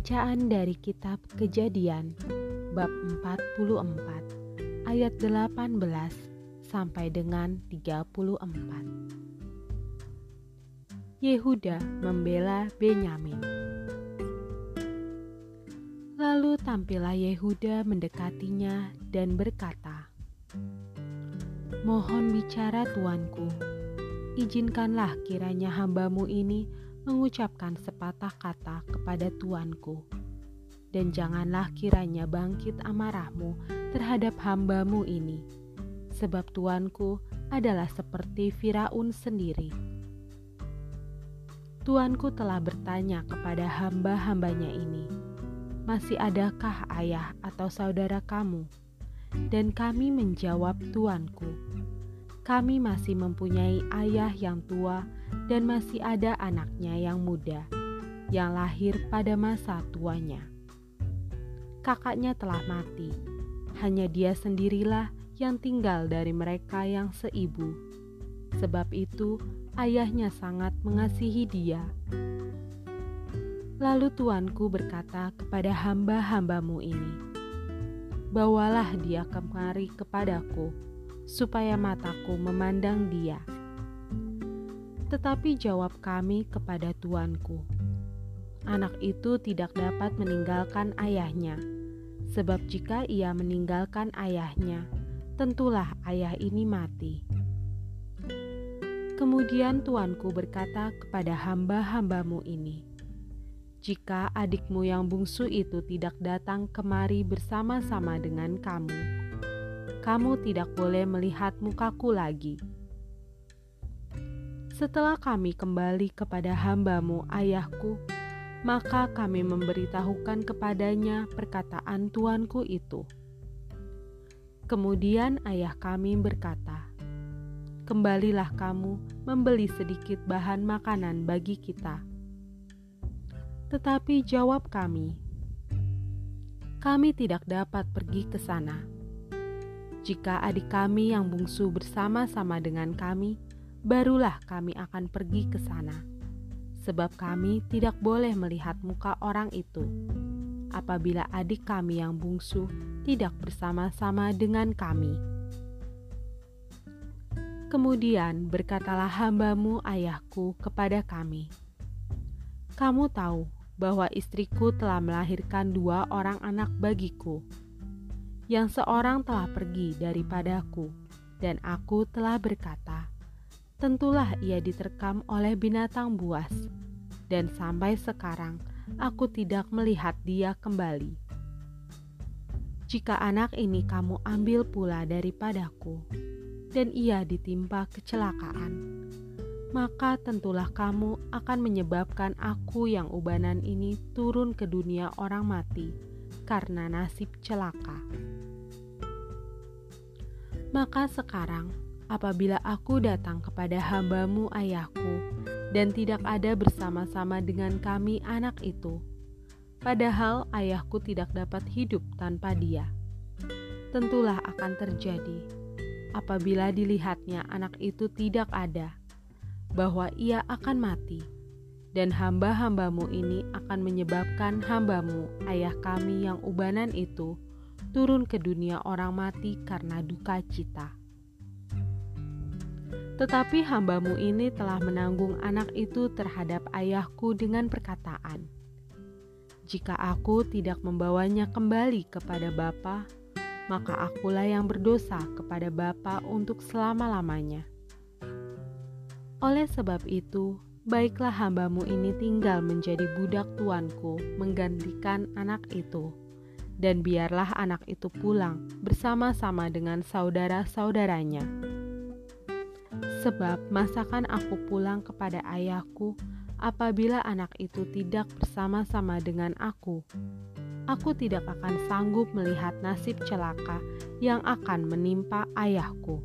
Bacaan dari kitab Kejadian bab 44 ayat 18 sampai dengan 34. Yehuda membela Benyamin. Lalu tampillah Yehuda mendekatinya dan berkata, Mohon bicara tuanku, izinkanlah kiranya hambamu ini mengucapkan sepatah kata kepada tuanku. Dan janganlah kiranya bangkit amarahmu terhadap hambamu ini, sebab tuanku adalah seperti Firaun sendiri. Tuanku telah bertanya kepada hamba-hambanya ini, masih adakah ayah atau saudara kamu? Dan kami menjawab tuanku, kami masih mempunyai ayah yang tua dan masih ada anaknya yang muda yang lahir pada masa tuanya. Kakaknya telah mati, hanya dia sendirilah yang tinggal dari mereka yang seibu. Sebab itu, ayahnya sangat mengasihi dia. Lalu tuanku berkata kepada hamba-hambamu ini, "Bawalah dia kemari kepadaku, supaya mataku memandang dia." Tetapi jawab kami kepada tuanku, anak itu tidak dapat meninggalkan ayahnya, sebab jika ia meninggalkan ayahnya, tentulah ayah ini mati. Kemudian tuanku berkata kepada hamba-hambamu ini, "Jika adikmu yang bungsu itu tidak datang kemari bersama-sama dengan kamu, kamu tidak boleh melihat mukaku lagi." Setelah kami kembali kepada hambamu ayahku, maka kami memberitahukan kepadanya perkataan tuanku itu. Kemudian ayah kami berkata, Kembalilah kamu membeli sedikit bahan makanan bagi kita. Tetapi jawab kami, kami tidak dapat pergi ke sana. Jika adik kami yang bungsu bersama-sama dengan kami, barulah kami akan pergi ke sana, sebab kami tidak boleh melihat muka orang itu. Apabila adik kami yang bungsu tidak bersama-sama dengan kami, kemudian berkatalah hambamu ayahku kepada kami, "Kamu tahu bahwa istriku telah melahirkan dua orang anak bagiku, yang seorang telah pergi daripadaku, dan aku telah berkata." tentulah ia diterkam oleh binatang buas, dan sampai sekarang aku tidak melihat dia kembali. Jika anak ini kamu ambil pula daripadaku, dan ia ditimpa kecelakaan, maka tentulah kamu akan menyebabkan aku yang ubanan ini turun ke dunia orang mati karena nasib celaka. Maka sekarang apabila aku datang kepada hambamu ayahku dan tidak ada bersama-sama dengan kami anak itu, padahal ayahku tidak dapat hidup tanpa dia. Tentulah akan terjadi apabila dilihatnya anak itu tidak ada, bahwa ia akan mati, dan hamba-hambamu ini akan menyebabkan hambamu, ayah kami yang ubanan itu, turun ke dunia orang mati karena duka cita. Tetapi hambamu ini telah menanggung anak itu terhadap ayahku dengan perkataan, "Jika aku tidak membawanya kembali kepada Bapa, maka akulah yang berdosa kepada Bapa untuk selama-lamanya." Oleh sebab itu, baiklah hambamu ini tinggal menjadi budak tuanku, menggantikan anak itu, dan biarlah anak itu pulang bersama-sama dengan saudara-saudaranya Sebab masakan aku pulang kepada ayahku apabila anak itu tidak bersama-sama dengan aku. Aku tidak akan sanggup melihat nasib celaka yang akan menimpa ayahku.